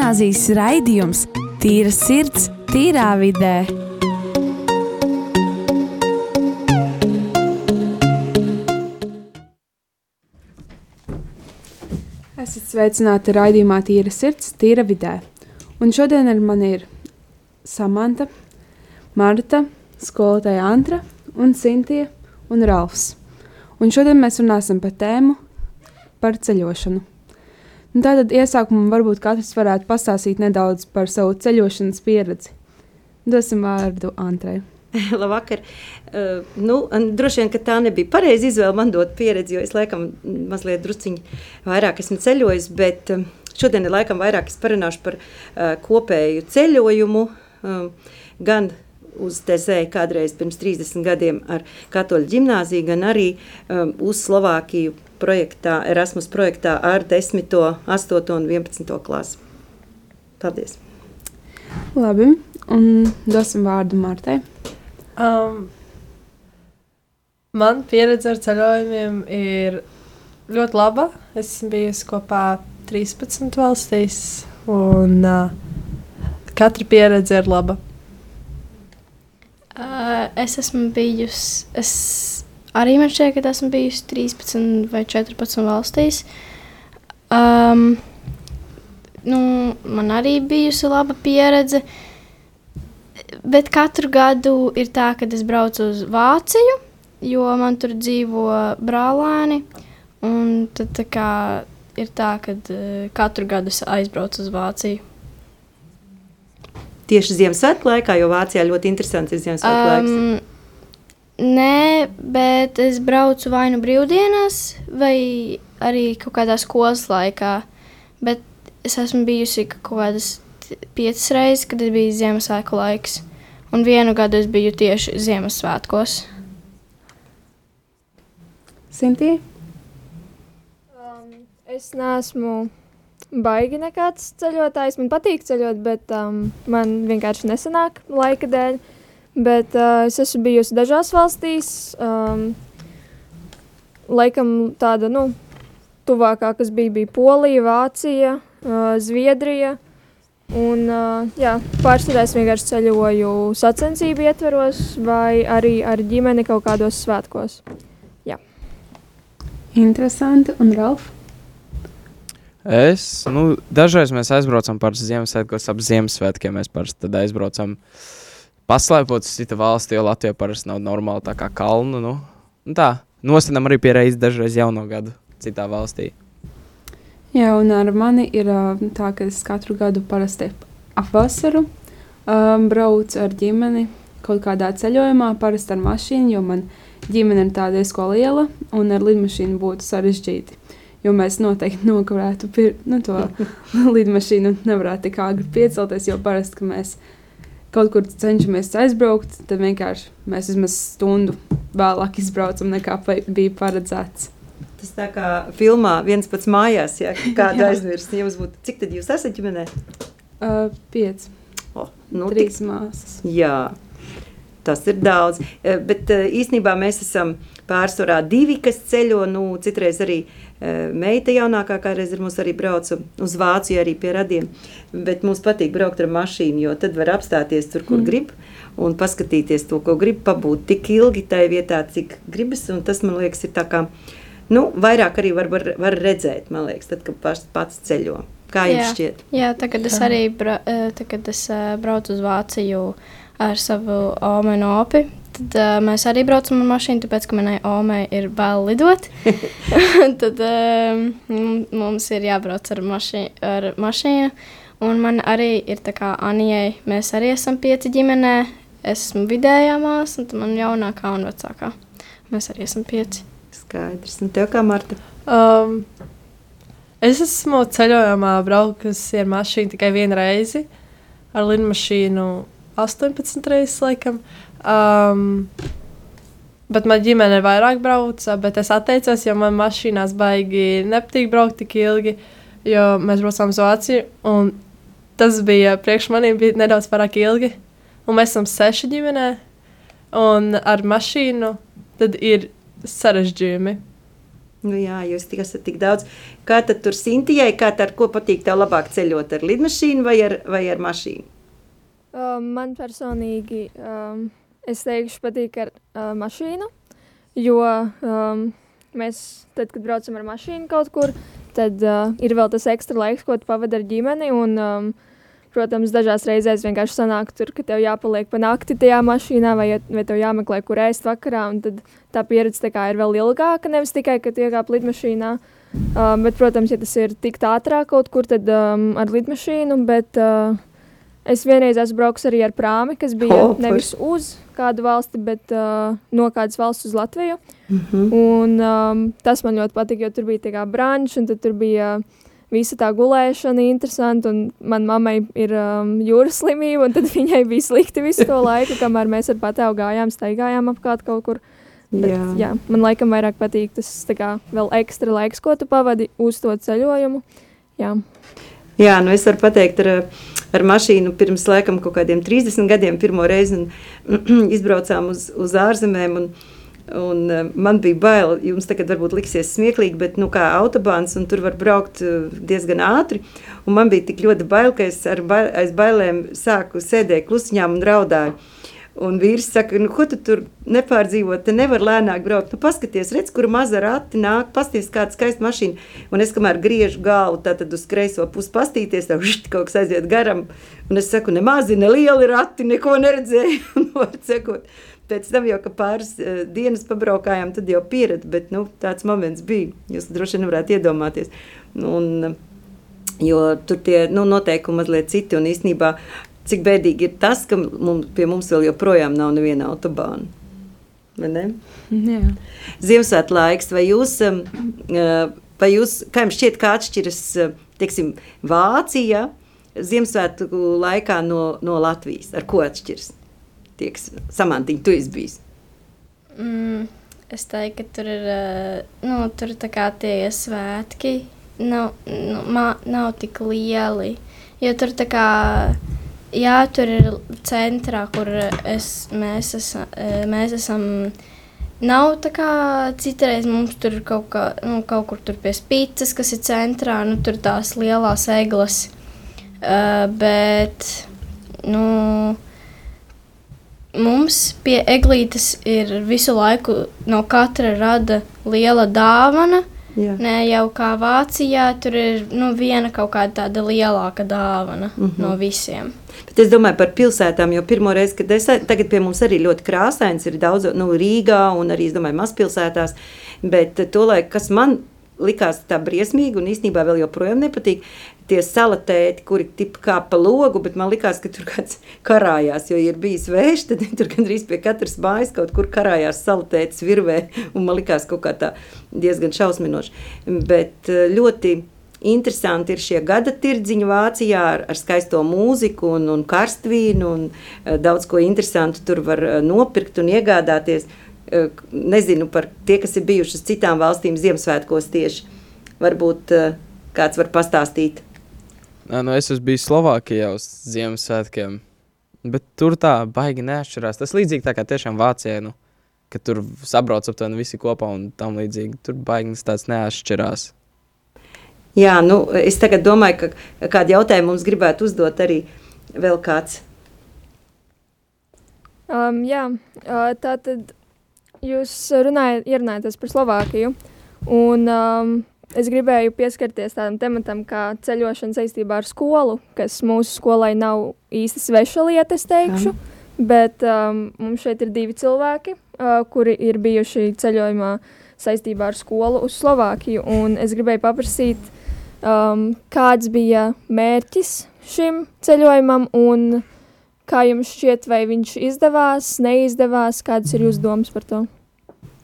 gimnāzijas raidījums Tīra sirds, tīrā vidē. Esat sveicināti raidījumā Tīra sirds, tīra vidē. Un šodien ar mani ir Samanta, Marta, skolotāja Antra un Sintija un Ralfs. Un šodien mēs runāsim par tēmu par ceļošanu. Un tātad iesākumā varbūt katrs varētu pastāstīt nedaudz par savu ceļošanas pieredzi. Dosim vārdu Antrai. Labvakar. Uh, nu, droši vien, tā nebija pareiza izvēle man dot pieredzi, jo es laikam mazliet drusciņi vairāk esmu ceļojis, bet uh, šodien ir laikam vairāk es parunāšu par uh, kopēju ceļojumu, uh, gan uz Tezēju kādreiz pirms 30 gadiem ar katoļu ģimnāziju, gan arī um, uz Slovākiju projektā, Erasmus projektā ar 10, 8 un 11 klasi. Paldies! Labi, un dosim vārdu Martai. Um, man pieredze ar ceļojumiem ir ļoti laba. Es esmu bijusi kopā 13 valstīs, un uh, katra pieredze ir laba. Uh, es esmu bijusi. Es arī man šķiet, ka esmu bijusi 13 vai 14 valstīs. Um, nu, man arī bijusi laba pieredze. Bet katru gadu ir tā, ka es braucu uz Vāciju, jo man tur dzīvo brālēni. Un tad tā kā, ir tā, ka uh, katru gadu es aizbraucu uz Vāciju. Tieši Ziemassvētku laikā, jo Vācijā ļoti interesants ir Ziemassvētku um, laiks. Nē, bet es braucu vai nu brīvdienās, vai arī kaut kādā skolas laikā. Bet es esmu bijusi kaut kādas piecas reizes, kad bija Ziemassvētku laiks. Un vienu gadu es biju tieši Ziemassvētkos. Sintīja? Um, es neesmu baigi nekāds ceļotājs. Man patīk ceļot, bet um, man vienkārši nesanāk laika dēļ. Bet uh, es esmu bijusi dažās valstīs. Um, laikam tāda, nu, tuvākā, kas bija, bija Polija, Vācija, uh, Zviedrija. Un, uh, jā, pārsvarā es vienkārši ceļoju sacensību ietveros vai arī ar ģimeni kaut kādos svētkos. Jā. Interesanti. Un Ralf? Es, nu, dažreiz mēs aizbraucam par Ziemassvētkos, ap Ziemassvētkiem mēs parasti aizbraucam paslēpot uz citu valsti, jo Latvijā parasti nav normāli tā kā kalnu. Nu, nu tā, nostanam arī pie reizes dažreiz jauno gadu citā valstī. Jā, un ar mani ir tā, ka es katru gadu parasti ap vasaru um, braucu ar ģimeni kaut kādā ceļojumā, parasti ar mašīnu, jo man ģimene ir tāda diezgan liela, un ar lidmašīnu būtu sarežģīti. Jo mēs noteikti nokavētu pir, nu, to lidmašīnu, nevarētu tik āgri piecelties, jo parasti mēs kaut kur cenšamies aizbraukt, tad vienkārši mēs vismaz stundu vēlāk izbraucam nekā bija paredzēts. Tas tā kā filmā viens pats mājās, ja kāda aizmirst. Jums būtu, cik tad jūs esat ģimenē? Uh, pieci. Oh, nu, Trīs tik... māsas. Jā, tas ir daudz. Bet īstenībā mēs esam pārsvarā divi, kas ceļo, nu, citreiz arī Eh, meita jaunākā kādreiz ar mums arī brauca uz Vāciju, arī pie radiem. Bet mums patīk braukt ar mašīnu, jo tad var apstāties tur, kur mm. grib. Un paskatīties to, ko grib pabūt tik ilgi tajā vietā, cik gribas. Tas man liekas, ir tā kā nu, vairāk arī var, var, var redzēt, man liekas, tad, kad pats, pats ceļo. Kā jums jā, šķiet? Jā, tagad es arī bra, eh, tagad es, uh, braucu uz Vāciju ar savu omenu opi tad uh, mēs arī braucam ar mašīnu, tāpēc, ka manai omai ir bail lidot. tad uh, mums ir jābrauc ar, maši ar mašīnu. Un man arī ir tā kā Anijai, mēs arī esam pieci ģimenē. Es esmu vidējā māsa, un man jaunākā un vecākā. Mēs arī esam pieci. Skaidrs. Un tev kā Marta? Um, es esmu ceļojumā braukusi ar mašīnu tikai vienu reizi. Ar lidmašīnu 18 reizes laikam. Um, Bet manā ģimenē vairāk brauca, bet es atteicos, jo man mašīnās baigi nepatīk braukt tik ilgi, jo mēs braucām uz Vāciju. Tas bija priekš maniem bija nedaudz pārāk ilgi. Un mēs esam seši ģimenē, un ar mašīnu tad ir sarežģījumi. Nu, jā, jūs tik esat tik daudz. Kā tad tur Sintijai, kā tad, ar ko patīk tev labāk ceļot, ar lidmašīnu vai ar, vai ar mašīnu? Um, man personīgi, um, es teikšu, patīk ar uh, mašīnu, jo um, mēs, tad, kad braucam ar mašīnu kaut kur, tad uh, ir vēl tas ekstra laiks, ko tu pavadi ar ģimeni, un, um, protams, dažās reizēs vienkārši sanāk tur, ka tev jāpaliek pa nakti tajā mašīnā, vai, vai tev jāmeklē, kur ēst vakarā, tad tā pieredze tā ir vēl ilgāka, nevis tikai, kad iekāp lidmašīnā, um, bet, protams, ja tas ir tik ātrāk kaut kur, tad um, ar lidmašīnu, bet uh, es vienreiz brauks arī ar prāmi, kas bija O, nevis uz kādu valsti, bet uh, no kādas valsts uz Latviju. Mm -hmm. Un, um, tas man ļoti patika, jo tur bija tā kā brančs, un tur bija visa tā gulēšana interesanta. un Manai mammai ir um, jūras slimība, un tad viņai bija slikti visu to laiku, kamēr mēs ar patēvu gājām, staigājām apkārt kaut kur. Bet, jā. jā, man laikam vairāk patīk tas kā vēl ekstra laiks, ko tu pavadi uz to ceļojumu. Jā. Jā, nu es varu pateikt, ar, ar mašīnu pirms laikam kaut kādiem 30 gadiem pirmo reizi un, izbraucām uz, uz ārzemēm. Un, Un, uh, man bija bail, jums tagad varbūt liksies smieklīgi, bet nu, kā autobāns, un tur var braukt uh, diezgan ātri. Un man bija tik ļoti bail, ka es ar bail, aiz bailēm sāku sēdēt klusiņām un raudāju. Un vīrs saka, nu, ko tu tur nepārdzīvot, te nevar lēnāk braukt. Nu, paskaties, redz, kur maza rati nāk, pasties kāda skaista mašīna. Un es kamēr griežu galvu, tātad uz kreiso pusi pastīties, tā žšt, kaut kas aiziet garam. Un es saku, ne mazi, ne lieli rati, neko neredzēju. Un, var sakot, Pēc tam jau pāris uh, dienas pabraukājām, tad jau pieredzi, bet nu, tāds moments bija. Jūs droši vien varētu iedomāties. Un, uh, jo tur tie nu, noteikumi mazliet citi un īstenībā cik bēdīgi ir tas, ka mums, pie mums vēl joprojām nav neviena autobāna. Jā. Ziemassvētku laiks, vai jūs, um, uh, vai jūs, kā jums šķiet, kā atšķiras uh, teiksim, Vācija Ziemassvētku laikā no, no Latvijas? Ar ko atšķiras? Tieks, Samantiņa, tu esi bijis. Mm, es teiktu, ka tur ir, uh, nu, tur tā kā tie svētki nav, nu, ma, nav tik lieli. Jo tur tā kā, jā, tur ir centrā, kur es, mēs, esam, mēs esam. Nav tā kā citreiz mums tur kaut, kā, nu, kaut kur tur pie spīces, kas ir centrā, nu, tur tās lielās eglas. Uh, bet, nu, mums pie eglītes ir visu laiku no katra rada liela dāvana. Jā. Nē, jau kā Vācijā, tur ir nu, viena kaut kāda tāda lielāka dāvana mm. -hmm. no visiem. Bet es domāju par pilsētām, jo pirmo reizi, kad es tagad pie mums arī ļoti krāsains, ir daudz nu, Rīgā un arī, es domāju, mazpilsētās. Bet to laiku, kas man likās tā briesmīgi un īstenībā vēl joprojām nepatīk, tie salatēti, kuri tip kā pa logu, bet man likās, ka tur kāds karājās, jo ir bijis vējš, tad tur gandrīz pie katras mājas kaut kur karājās salatētis virvē, un man likās kaut kā tā diezgan šausminoši. Bet eh, ļoti interesanti ir šie gada tirdziņi Vācijā ar, ar skaisto mūziku un, un karstvīnu un uh, daudz ko interesantu tur var uh, nopirkt un iegādāties. Uh, nezinu par tie, kas ir bijuši uz citām valstīm Ziemassvētkos tieši. Varbūt kāds var pastāstīt. Nē, nu es esmu bijis Slovākijā uz Ziemassvētkiem. Bet tur tā baigi neatšķirās. Tas līdzīgi tā kā tiešām Vācijā, nu, ka tur sabrauc aptuveni visi kopā un tam līdzīgi. Tur baigi tāds neatšķirās. Jā, nu, es tagad domāju, ka kādu jautājumu mums gribētu uzdot arī vēl kāds. Um, jā, uh, tā tad jūs runājat, ierunājaties par Slovākiju. Un, um, es gribēju pieskarties tādam tematam, kā ceļošana saistībā ar skolu, kas mūsu skolai nav īsti sveša lieta, es teikšu. Jā. Bet um, mums šeit ir divi cilvēki, uh, kuri ir bijuši ceļojumā saistībā ar skolu uz Slovākiju. Un es gribēju paprasīt, um, kāds bija mērķis šim ceļojumam un kā jums šķiet, vai viņš izdevās, neizdevās, kādas ir jūsu domas par to?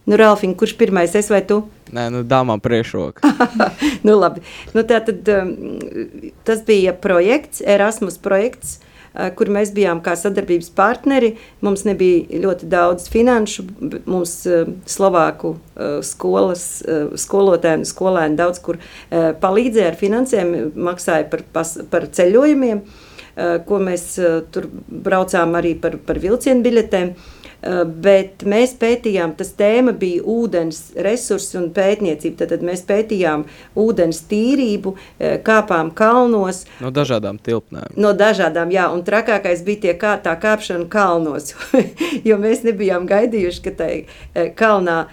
Nu, Ralfiņ, kurš pirmais, es vai tu? Nē, nu, dāmām priekšroka. nu, labi. Nu, tā tad um, tas bija projekts, Erasmus projekts, kur mēs bijām kā sadarbības partneri. Mums nebija ļoti daudz finanšu, mums uh, Slovāku uh, skolas uh, skolotāji un skolēni daudz kur palīdzēja ar finansēm, maksāja par, par ceļojumiem, ko mēs tur braucām arī par, par vilcienu biļetēm. Uh, bet mēs pētījām, tas tēma bija ūdens resursi un pētniecība. Tad, tad mēs pētījām ūdens tīrību, uh, kāpām kalnos. No dažādām tilpnēm. No dažādām, jā, un trakākais bija tie kā, tā kāpšana kalnos, jo mēs nebijām gaidījuši, ka tai uh, kalnā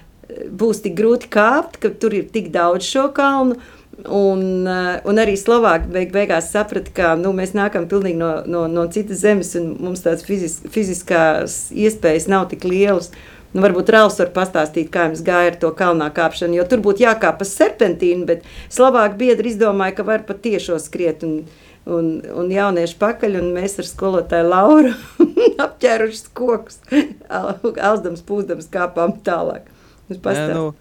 būs tik grūti kāpt, ka tur ir tik daudz šo kalnu. Un, eh, un arī Slovāki beig, beigās saprata, ka nu, mēs nākam no, no, no citas zemes, un mums tādas fizis, fiziskās iespējas nav tik lielas. Nu, varbūt Rāls var pastāstīt, kā jums gāja ar to kalnā kāpšanu, jo tur būtu jākāp pa serpentīnu, bet Slovāki biedri izdomāja, ka var pat tiešo skriet un, un, un jaunieši pakaļ, un mēs ar skolotāju Lauru apķērušas kokus, alzdams, pūzdams kāpām tālāk. Nē, nu,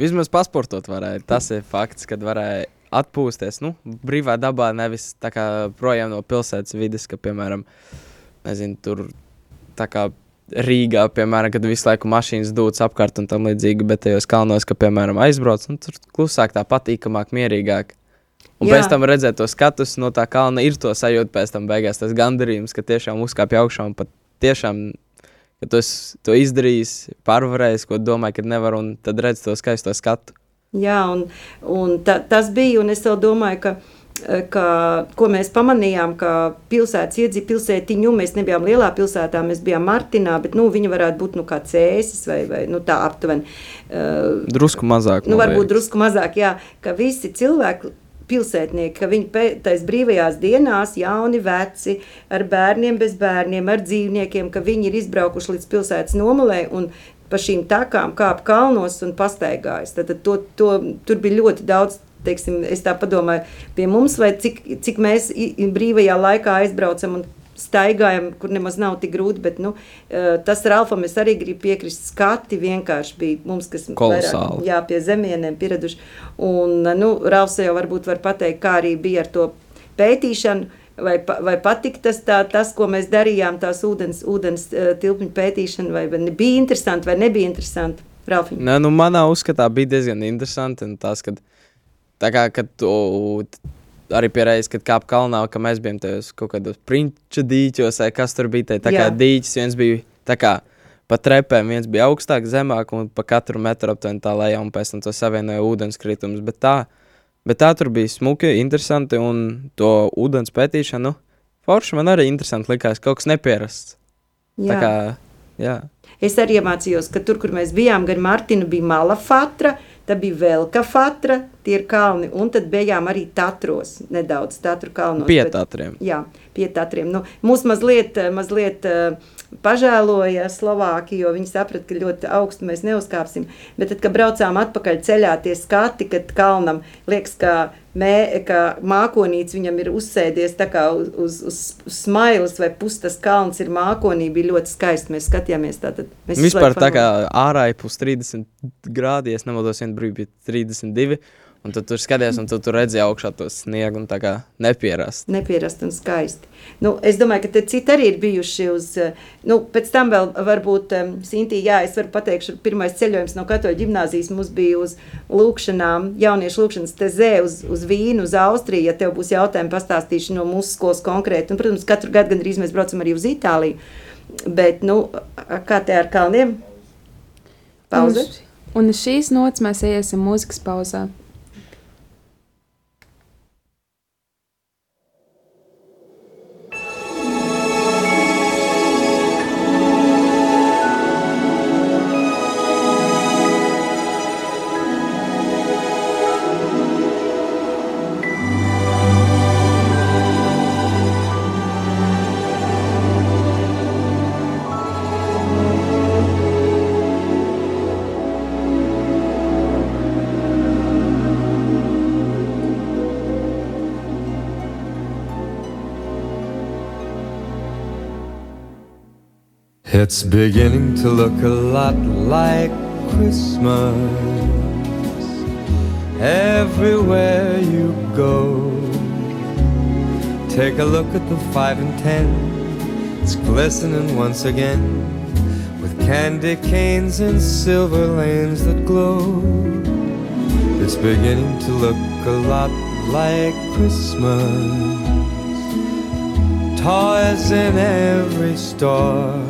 vismaz pasportot varēja. Tas ir fakts, kad varēja atpūsties nu, brīvā dabā, nevis kā projām no pilsētas vidas, ka, piemēram, nezinu, tur tā kā Rīgā, piemēram, kad visu laiku mašīnas dūts apkārt un tam līdzīgi, bet tajos kalnos, ka, piemēram, aizbrauc, un tur klusāk, tā patīkamāk, mierīgāk. Un Jā. pēc tam redzēt to skatus no tā kalna, ir to sajūta pēc tam beigās, tas gandarījums, ka tiešām uzkāpj augšā un pat tiešām ka tu to izdarījis, pārvarējis, ko domāji, ka nevar, un tad redz to skaisto skatu. Jā, un, un ta, tas bija, un es domāju, ka ka, ko mēs pamanījām, ka pilsētas iedzīvotāji, pilsētiņu, mēs nebijām lielā pilsētā, mēs bijām Martinā, bet nu, viņi varētu būt nu, kā cēsis vai, vai nu, tā aptuveni. Uh, drusku mazāk. Nu, varbūt drusku mazāk, jā, ka visi cilvēki pilsētnieki, ka viņi pēc brīvajās dienās, jauni, veci, ar bērniem, bez bērniem, ar dzīvniekiem, ka viņi ir izbraukuši līdz pilsētas nomalē un pa šīm takām kāp kalnos un pastaigājas. Tad, tad to, to, tur bija ļoti daudz teiksim, es tā domāju, pie mums, vai cik, cik mēs brīvajā laikā aizbraucam un staigājam, kur nemaz nav tik grūti. Bet, nu, eh, tas ar Alfa mēs arī gribam piekrist. Skati vienkārši bija mums, kas vairāk, jā, pie zemieniem pieraduši. Un, nu, Rāvs jau varbūt var pateikt, kā arī bija ar to pētīšanu. Vai, vai patika tas, tā, tas, ko mēs darījām, tās ūdens, ūdens uh, tilpņu pētīšana, vai, vai bija interesanti vai nebija interesanti? Ralfiņ? Nē, nu, manā uzskatā bija diezgan interesanti. Tas, kad, tā kā, kad tu arī pie reizes, kad kāpām kalnā, ka mēs bijām tajos kaut kādos prinča dīķos, vai kas tur bija. Tā, kā dīķis viens bija tā kā pa trepēm, viens bija augstāk, zemāk, un pa katru metru aptuveni tā lejā, un pēc tam to savienoja ūdenskritumus. Bet tā, bet tā tur bija smuki, interesanti, un to ūdens pētīšanu, nu, forši man arī interesanti likās, kaut kas nepierasts. Jā. Tā kā, jā. Es arī iemācījos, ka tur, kur mēs bijām, gan Martina bija Malafatra, tad bija vēl Kafatra, tie ir kalni, un tad bijām arī Tatros, nedaudz Tatru kalnos. Pie Tatriem. Bet, jā, pie Tatriem. Nu, mūs mazliet, mazliet uh, pažēloja Slovākija, jo viņi saprata, ka ļoti augstu mēs neuzkāpsim. Bet tad, kad braucām atpakaļ ceļā, tie skati, kad kalnam liekas, ka, mē, ka mākonīts viņam ir uzsēdies tā kā uz, uz, uz, uz smailes vai pustas kalns ir mākonī, bija ļoti skaisti. Mēs skatījāmies tātad. Mēs Vispār tā kā ārā ir pus 30 grādi, es nemaldos, vien brīdi bija 32. Un tu tur skaties, un tu tur redzēji augšā to sniegu, un tā kā nepierast. Nepierast un skaisti. Nu, es domāju, ka citi arī ir bijuši uz, nu, pēc tam vēl varbūt, um, Sintī, jā, es varu pateikt, pirmais ceļojums no katoļu ģimnāzijas mums bija uz lūkšanām, jauniešu lūkšanas tezē, uz, uz Vīnu, uz Austriju, ja tev būs jautājumi, pastāstīšu no mūsu skolas konkrēti. Un, protams, katru gadu gandrīz mēs braucam arī uz Itāliju. Bet, nu, kā te ar kalniem? Pauze. Un, un šīs nots mēs iesim mūzikas pauzā. It's beginning to look a lot like Christmas everywhere you go. Take a look at the five and ten, it's glistening once again with candy canes and silver lanes that glow. It's beginning to look a lot like Christmas. Toys in every store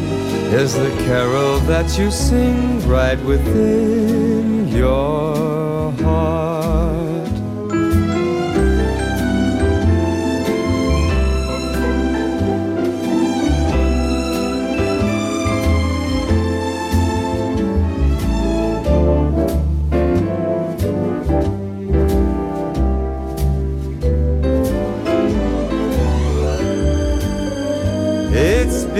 is the carol that you sing right within your heart.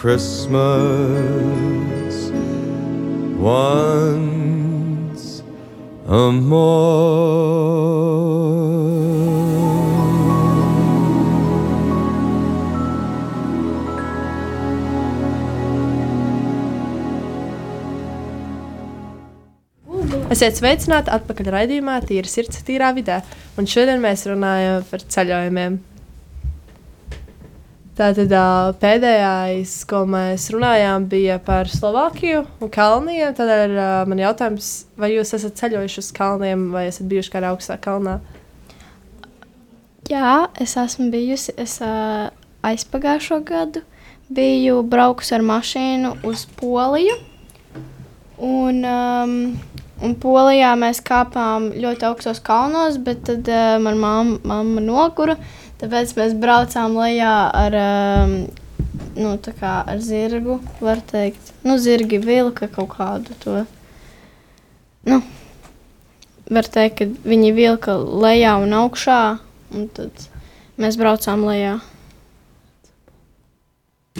Christmas once a more. Esiet sveicināti atpakaļ raidījumā, Tīra sirds, tīrā vidē. Un šodien mēs runājam par ceļojumiem. Tātad pēdējais, ko mēs runājām, bija par Slovākiju un kalniem. Tad ir man jautājums, vai jūs esat ceļojuši uz kalniem vai esat bijuši kādā augstā kalnā? Jā, es esmu bijusi. Es uh, aizpagājušo gadu biju braukusi ar mašīnu uz Poliju. Un, um, un Polijā mēs kāpām ļoti augstos kalnos, bet tad uh, manā mamma, nogura. Tāpēc mēs braucām lejā ar, um, nu, tā kā ar zirgu. Var teikt, nu, zirgi vilka kaut kādu to. Nu, var teikt, ka viņi vilka lejā un augšā. Un tad mēs braucām lejā.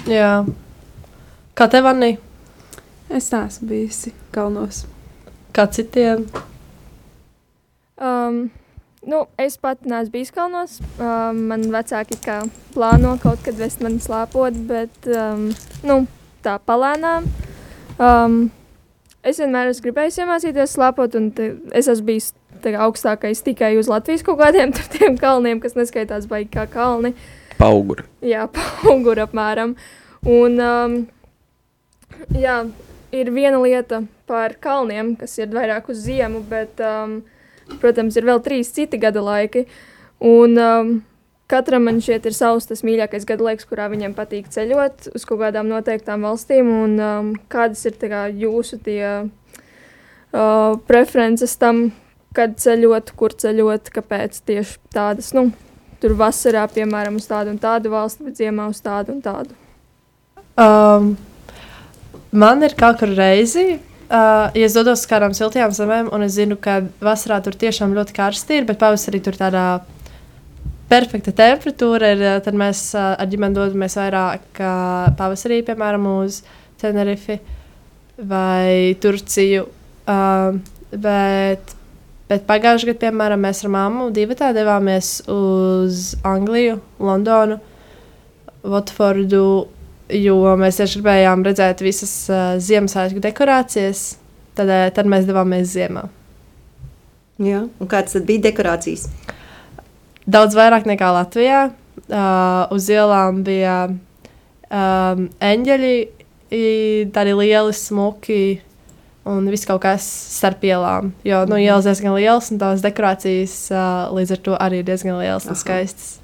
Jā. Kā tev, Anni? Es neesmu bijusi kalnos. Kā citiem? Um, nu, es pat neesmu bijis kalnos. Um, man vecāki plāno kaut kad vest mani slēpot, bet um, nu, tā palēnām. Um, es vienmēr esmu gribējis iemācīties slēpot, un te, es esmu bijis tā augstākais tikai uz Latvijas kaut kādiem tur tiem kalniem, kas neskaitās baigi kā kalni. Pauguri. Jā, pauguri apmēram. Un, um, jā, ir viena lieta par kalniem, kas ir vairāk uz ziemu, bet, um, protams, ir vēl trīs citi gada laiki. Un um, katram man šķiet ir savs tas mīļākais gada laiks, kurā viņam patīk ceļot uz kaut kādām noteiktām valstīm. Un um, kādas ir kā, jūsu tie uh, preferences tam, kad ceļot, kur ceļot, kāpēc tieši tādas, nu, tur vasarā, piemēram, uz tādu un tādu valsti, bet ziemā uz tādu un tādu. Um, man ir katru reizi, uh, ja es dodos uz kādām siltajām zemēm, un es zinu, ka vasarā tur tiešām ļoti karsti ir, bet pavasarī tur tādā perfekta temperatūra ir, uh, tad mēs uh, ar ģimeni dodamies vairāk uh, pavasarī, piemēram, uz Tenerifi vai Turciju. Uh, bet, bet pagājušajā gadā, piemēram, mēs ar mammu divi tā devāmies uz Angliju, Londonu, Watfordu jo mēs tieši gribējām redzēt visas uh, Ziemassvētku dekorācijas. Tad, uh, tad mēs devāmies ziemā. Jā. Un kādas bija dekorācijas? Daudz vairāk nekā Latvijā. Uh, uz ielām bija um, eņģeļi, tādi lieli, smuki un viss kaut kas starp ielām. Jo nu, ielas diezgan liels un tās dekorācijas uh, līdz ar to arī diezgan lielas un Aha. skaistas.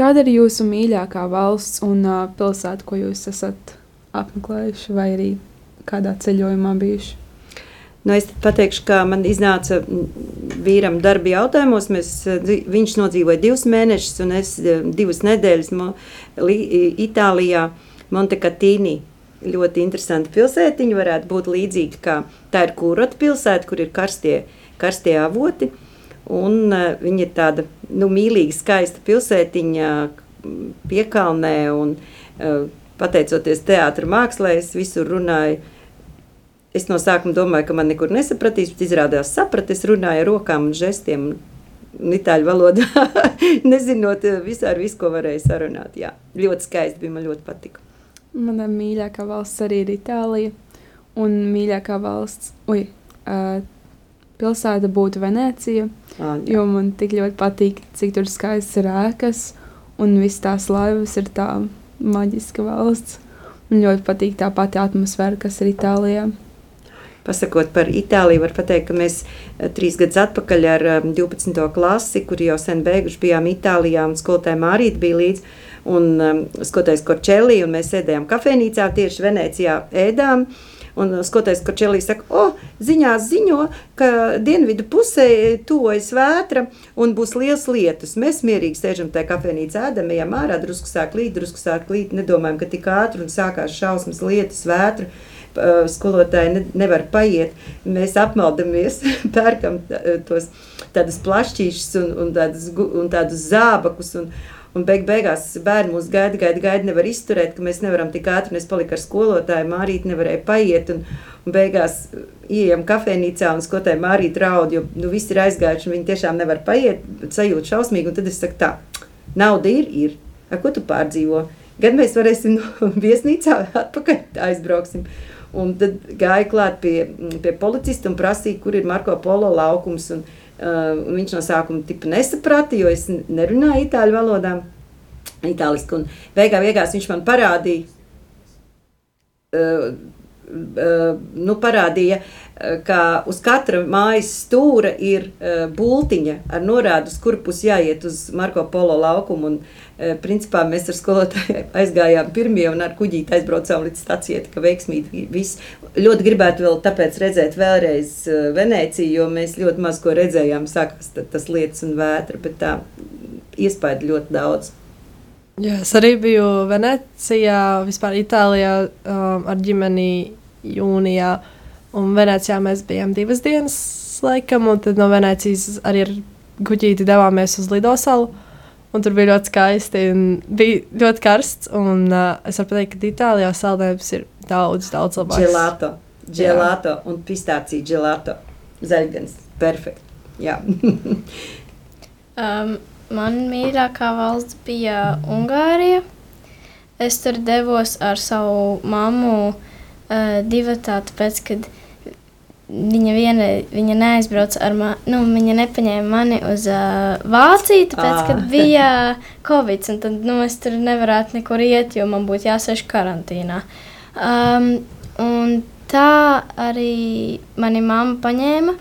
Kāda ir jūsu mīļākā valsts un uh, pilsēta, ko jūs esat apmeklējuši, vai arī kādā ceļojumā bijuši? Nu, es pateikšu, ka man iznāca vīram darba jautājumos. Mēs, viņš nodzīvoja divus mēnešus, un es divas nedēļas mo, li, Itālijā, Montecatīnī. Ļoti interesanti pilsētiņa, varētu būt līdzīga kā tā ir kurota pilsēta, kur ir karstie, karstie avoti. Un, uh, viņa ir tāda nu, mīlīga, skaista pilsētiņa, piekalnē. Un, uh, pateicoties teātris mākslē, es visur runāju Es no sākuma domāju, ka man nekur nesapratīs, bet izrādās sapratu. Es runāju ar rokām un žestiem, un itāļu valodā, nezinot eh, visu ar visu, ko varēju sarunāt. Jā, ļoti skaisti bija, man ļoti patika. Mana mīļākā valsts arī ir Itālija. Un mīļākā valsts, ui, uh, pilsēta būtu Venecija. Ā, jā. Jo man tik ļoti patīk, cik tur skaists ir ēkas, un viss tās laivas ir tā maģiska valsts. Man ļoti patīk tā pati atmosfēra, kas ir Itālijā. Pasakot par Itāliju, var teikt, ka mēs eh, trīs gadus atpakaļ ar eh, 12. klasi, kur jau sen beiguši bijām Itālijā, un skolotāja Mārīta bija līdzi, un um, skolotājs Korčelī, un mēs sēdējām kafejnīcā tieši Venecijā ēdām. Un skolotais Korčelī saka, o, ziņās ziņo, ka dienvidu pusē tuvojas vētra un būs liels lietus. Mēs mierīgi sēžam tajā kafejnīcā, ēdam, ejam ārā, drusku sāk līt, drusku sāk līt, nedomājam, ka tik ātri un sākās šausmas lietus, vētra. Uh, skolotāji ne, nevar paiet. Mēs apmaldamies, pērkam tā- tos tādus plašķīšus un, un, tādus, un tādus zābakus. Un, un beig beigās bērni mūs gaida, gaida, gaida, nevar izturēt, ka mēs nevaram tik ātri. un Es paliku ar skolotāju, Mārīti nevarēja paiet. Un, un beigās ieejam kafejnīcā un skolotāji Mārīti raud, jo nu, visi ir aizgājuši un viņi tiešām nevar paiet, sajūt šausmīgi. Un tad es saku tā, nauda ir, ir. Ar ko tu pārdzīvo? Gan mēs varēsim no viesnīcā atpakaļ aizbrauksim. Un tad gāja klāt pie, pie policista un prasīja, kur ir Marko Polo laukums. Un, uh, viņš no sākuma tipa nesaprata, jo es nerunāju itāļu valodā. Itāliski. Un beigā, beigās viņš man parādīja, uh, uh, nu, parādīja, uh, ka uz katra mājas stūra ir uh, būtiņa ar norādu, uz kuru pusi jāiet uz Marko Polo laukumu. Un, uh, principā mēs ar skolotāju aizgājām pirmie un ar kuģīti aizbraucām līdz stacijai, ka veiksmīgi viss. Ļoti gribētu vēl tāpēc redzēt vēlreiz uh, Venēciju, jo mēs ļoti maz ko redzējām, sākās ta- tas lietas un vētra, bet tā iespēja ļoti daudz. Jā, es arī biju Venecijā, vispār Itālijā um, ar ģimeni jūnijā. Un Venecijā mēs bijām divas dienas, laikam, un tad no Venecijas arī ar guģīti devāmies uz Lidosalu. Un tur bija ļoti skaisti un bija ļoti karsts. Un, uh, es varu pateikt, ka Itālijā saldējums ir daudz, daudz labāks. Gelato, gelato un pistācija gelato. Zaļgans, perfekt. Jā. Um, man mīļākā valsts bija Ungārija. Es tur devos ar savu mammu uh, divatā, tāpēc, kad viņa, viena, viņa neaizbrauca ar mani, nu, viņa nepaņēma mani uz uh, Vāciju, tāpēc, Ā. kad bija Covid, un tad, nu, es tur nevarētu nekur iet, jo man būtu jāsēž karantīnā. Um, un tā arī mani mamma paņēma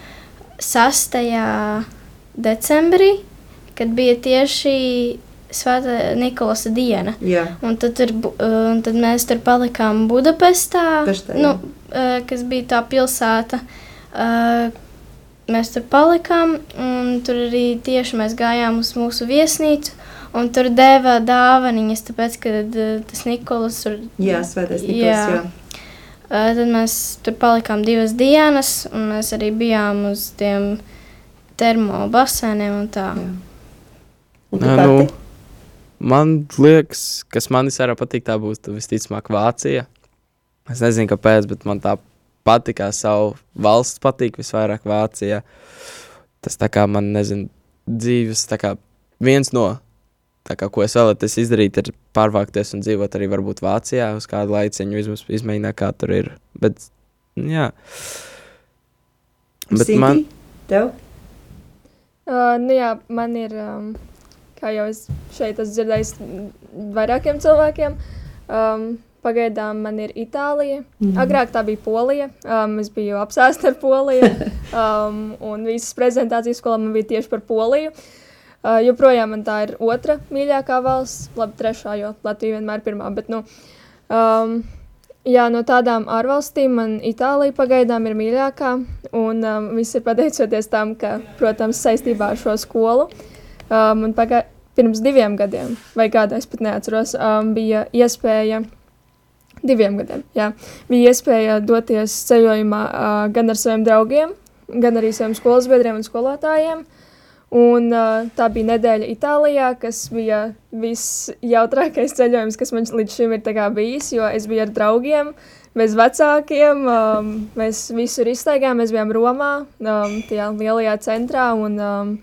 6. decembrī, kad bija tieši Svētā Nikolasa diena. Jā. Un tad, tur, un tad mēs tur palikām Budapestā, Pestā, nu, kas bija tā pilsēta. Uh, Mēs tur palikām, un tur arī tieši mēs gājām uz mūsu viesnīcu. Un tur deva dāvanas, tāpēc, ka uh, tas Nikolas tur Jā, svētais Nikolas. Jā. Jā. Tad mēs tur palikām divas dienas, un mēs arī bijām uz tiem termobasēniem un tā. Jā. Un tu nu, man liekas, kas man visvairāk patīk, tā būs visticamāk Vācija. Es nezinu, kāpēc, bet man tā patīk, kā savu valsts patīk visvairāk Vācijā. Tas tā kā man, nezinu, dzīves, tā kā viens no, tā kā, ko es vēlētos izdarīt, ir pārvākties un dzīvot arī varbūt Vācijā uz kādu laiciņu, vismaz izmēģināt, kā tur ir. Bet, jā. Bet Sintī, man, Tev? Uh, nu jā, man ir um, kā jau es šeit esmu dzirdējis vairākiem cilvēkiem. Um, pagaidām man ir Itālija. Mm. Agrāk tā bija Polija. Um, es biju apsēsta ar Poliju. Um, un visas prezentācijas skolā man bija tieši par Poliju. Uh, joprojām man tā ir otra mīļākā valsts, labi, trešā, jo Latvija vienmēr ir pirmā. Bet, nu, um, jā, no tādām ārvalstīm man Itālija pagaidām ir mīļākā. Un um, viss ir pateicoties tam, ka, protams, saistībā ar šo skolu. Um, un paga pirms diviem gadiem, vai kādā es pat neatceros, um, bija iespēja. Diviem gadiem, jā. Bija iespēja doties ceļojumā uh, gan ar saviem draugiem, gan arī saviem skolas biedriem un skolotājiem. Un, uh, tā bija nedēļa Itālijā, kas bija visjautrākais ceļojums, kas man līdz šim ir bijis. Jo es biju ar draugiem, bez vecākiem. Um, mēs visur iztaigājām, mēs bijām Romā, um, tajā lielajā centrā. Un, um,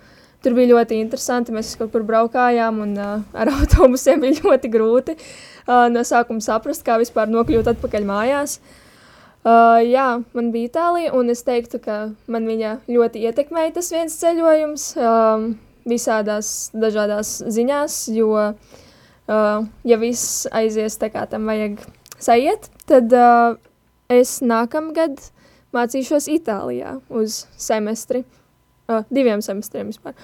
Tur bija ļoti interesanti. Mēs kaut kur braukājām, un uh, ar autobusiem bija ļoti grūti uh, no sākuma saprast, kā vispār nokļūt atpakaļ mājās. Uh, jā, man bija Itālija, un es teiktu, ka man viņa ļoti ietekmēja tas viens ceļojums um, visādās dažādās ziņās, jo, uh, ja viss aizies tā kā tam vajag sajiet, tad uh, es nākamgad mācīšos Itālijā uz semestri uh, diviem semestriem vispār.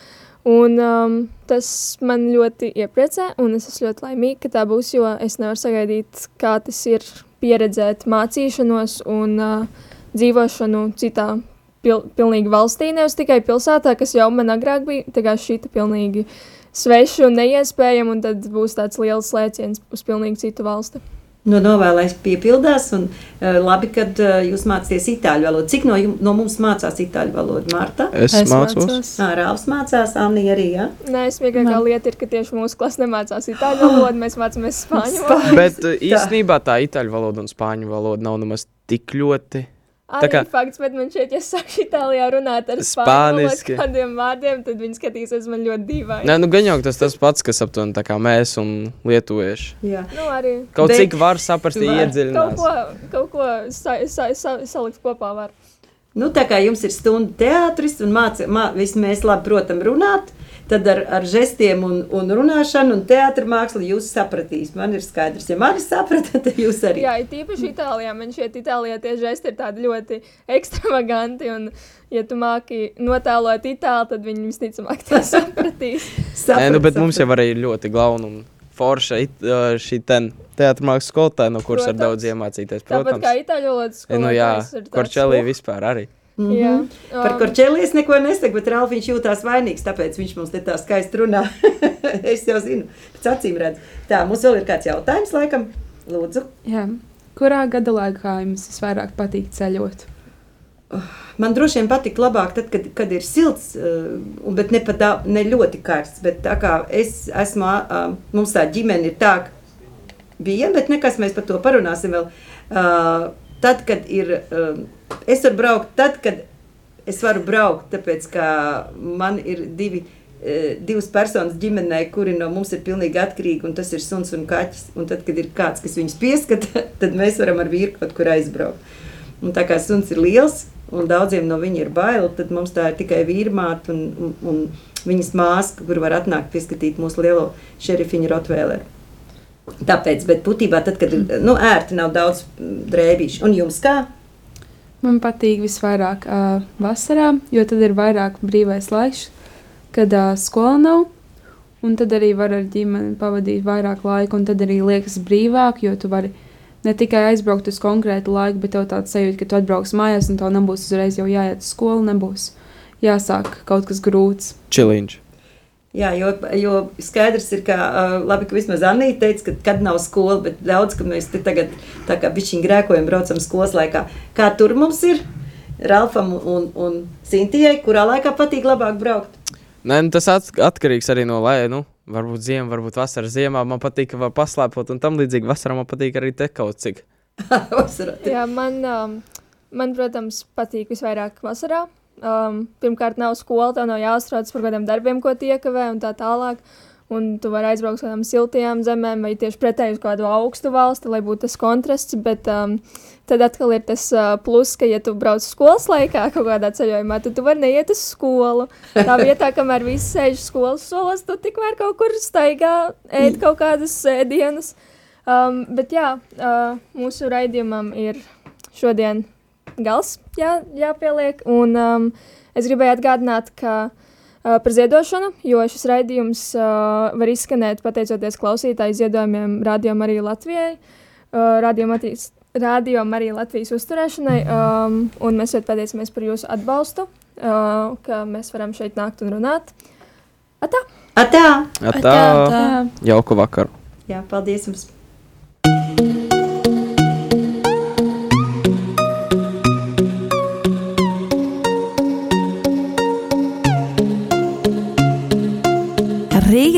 Un, um, tas man ļoti iepriecē, un es esmu ļoti laimīga, ka tā būs, jo es nevaru sagaidīt, kā tas ir pieredzēt mācīšanos un uh, dzīvošanu citā pil pilnīgi valstī, nevis tikai pilsētā, kas jau man agrāk bija, tā šī pilnīgi sveša un neiespējama, un tad būs tāds liels lēciens uz pilnīgi citu valsti. Nu, novēlēs piepildās, un uh, labi, ka uh, jūs mācāties itāļu valodu. Cik no, jum, no mums mācās itāļu valodu, Marta? Es, es mācos. Ā, Rāvs mācās, Anni arī, jā? Ja? Nē, es vienkārši lieta ir, ka tieši mūsu klasa nemācās itāļu valodu, mēs mācāmies spāņu valodu. Bet uh, īstenībā tā itāļu valoda un spāņu valoda nav nemaz tik ļoti Arī kā... fakts, bet man šeit, ja sākšu Itālijā runāt ar spāniski kādiem vārdiem, tad viņi skatīsies man ļoti dīvaini. Nē, nu gan jau tas tas pats, kas aptuveni tā kā mēs un lietuvieši. Jā, nu arī. Kaut cik var saprast, iedziļināt. Kaut ko, kaut ko sa, sa, sa, salikt kopā var. Nu, tā kā jums ir stunda teātris un māca, mā, visi mēs labi protam runāt, tad ar, ar žestiem un, un runāšanu un teātris mākslu jūs sapratīs. Man ir skaidrs, ja mani saprata, tad jūs arī. Jā, tīpaši Itālijā. Man šķiet, Itālijā tie žesti ir tādi ļoti ekstravaganti. Un, ja tu māki notēlot itāļu, tad viņi visticamāk to sapratīs. Saprat, Nē, nu, bet saprat. mums jau arī ir ļoti glauna un forša šī teātris mākslas skolotāja, no kuras var daudz iemācīties. Protams. Tāpat kā itāļu valodas skolotāja. Nu, jā, Korčelī vispār arī. Mm -hmm. Jā. Par Korčēliju es neko nesaku, bet Ralf viņš jūtās vainīgs, tāpēc viņš mums te tā skaisti runā. es jau zinu, pēc acīm redz. Tā, mums vēl ir kāds jautājums, laikam, lūdzu. Jā. Kurā gada laikā jums visvairāk patīk ceļot? Man droši vien patīk labāk, tad, kad, kad ir silts, uh, bet ne, tā, ne ļoti karsts. Bet tā kā es esmu, uh, mums tā ģimene ir tā, bija, bet nekas mēs par to parunāsim vēl. Tad, kad ir Es varu braukt tad, kad es varu braukt, tāpēc ka man ir divi. Divas personas ģimenē, kuri no mums ir pilnīgi atkarīgi, un tas ir suns un kaķis. Un tad, kad ir kāds, kas viņus pieskata, tad mēs varam ar vīru kaut kur aizbraukt. Un tā kā suns ir liels, un daudziem no viņa ir bail, tad mums tā ir tikai vīrmāte un, un, un viņas māsa, kur var atnākt pieskatīt mūsu lielo šerifiņu Rotvēleru. Tāpēc, bet būtībā tad, kad nu, ērti nav daudz drēbīšu, un jums kā? Man patīk visvairāk uh, vasarā, jo tad ir vairāk brīvais laiks, kad uh, skola nav. Un tad arī var ar ģimeni pavadīt vairāk laika, un tad arī liekas brīvāk, jo tu vari ne tikai aizbraukt uz konkrētu laiku, bet tev tāds sajūta, ka tu atbrauks mājās, un tev nebūs uzreiz jau jāiet uz skolu, nebūs jāsāk kaut kas grūts. Čiliņš. Jā, jo, jo skaidrs ir, ka labi, ka vismaz Anīte teica, ka kad nav skola, bet daudz, ka mēs te tagad tā kā bišķiņ grēkojam, braucam skolas laikā. Kā tur mums ir? Ralfam un, un Sintijai, kurā laikā patīk labāk braukt? Nē, nu, tas atkarīgs arī no laika. Nu, varbūt ziemā, varbūt vasarā. Ziemā man patīk, ka var paslēpot, un tam līdzīgi vasarā man patīk arī te kaut cik. Jā, man, um, man, protams, patīk visvairāk vasarā. Um, pirmkārt, nav skola, tev nav jāuztraucas par kādiem darbiem, ko tie iekavē un tā tālāk. un tu vari aizbraukt uz kādām siltajām zemēm, vai tieši pretēji uz kādu augstu valsti, lai būtu tas kontrasts. Bet um, tad atkal ir tas uh, plus, ka, ja tu brauc skolas laikā kaut kādā ceļojumā, tad tu vari neiet uz skolu. Tā vietā, kamēr visi sēž skolas solas, tu tikmēr kaut kur staigā, ēd kaut kādas ēdienas. Um, bet jā, uh, mūsu raidījumam ir šodien gals jā, jāpieliek. Un um, es gribēju atgādināt, ka uh, par ziedošanu, jo šis raidījums uh, var izskanēt pateicoties klausītāju ziedojumiem Radio Marija Latvijai, uh, Radio, Matīs, Radio Marija Latvijas uzturēšanai, um, un mēs ļoti pateicamies par jūsu atbalstu, uh, ka mēs varam šeit nākt un runāt. Atā! Atā! Atā! Jauku vakaru! Jā, paldies jums!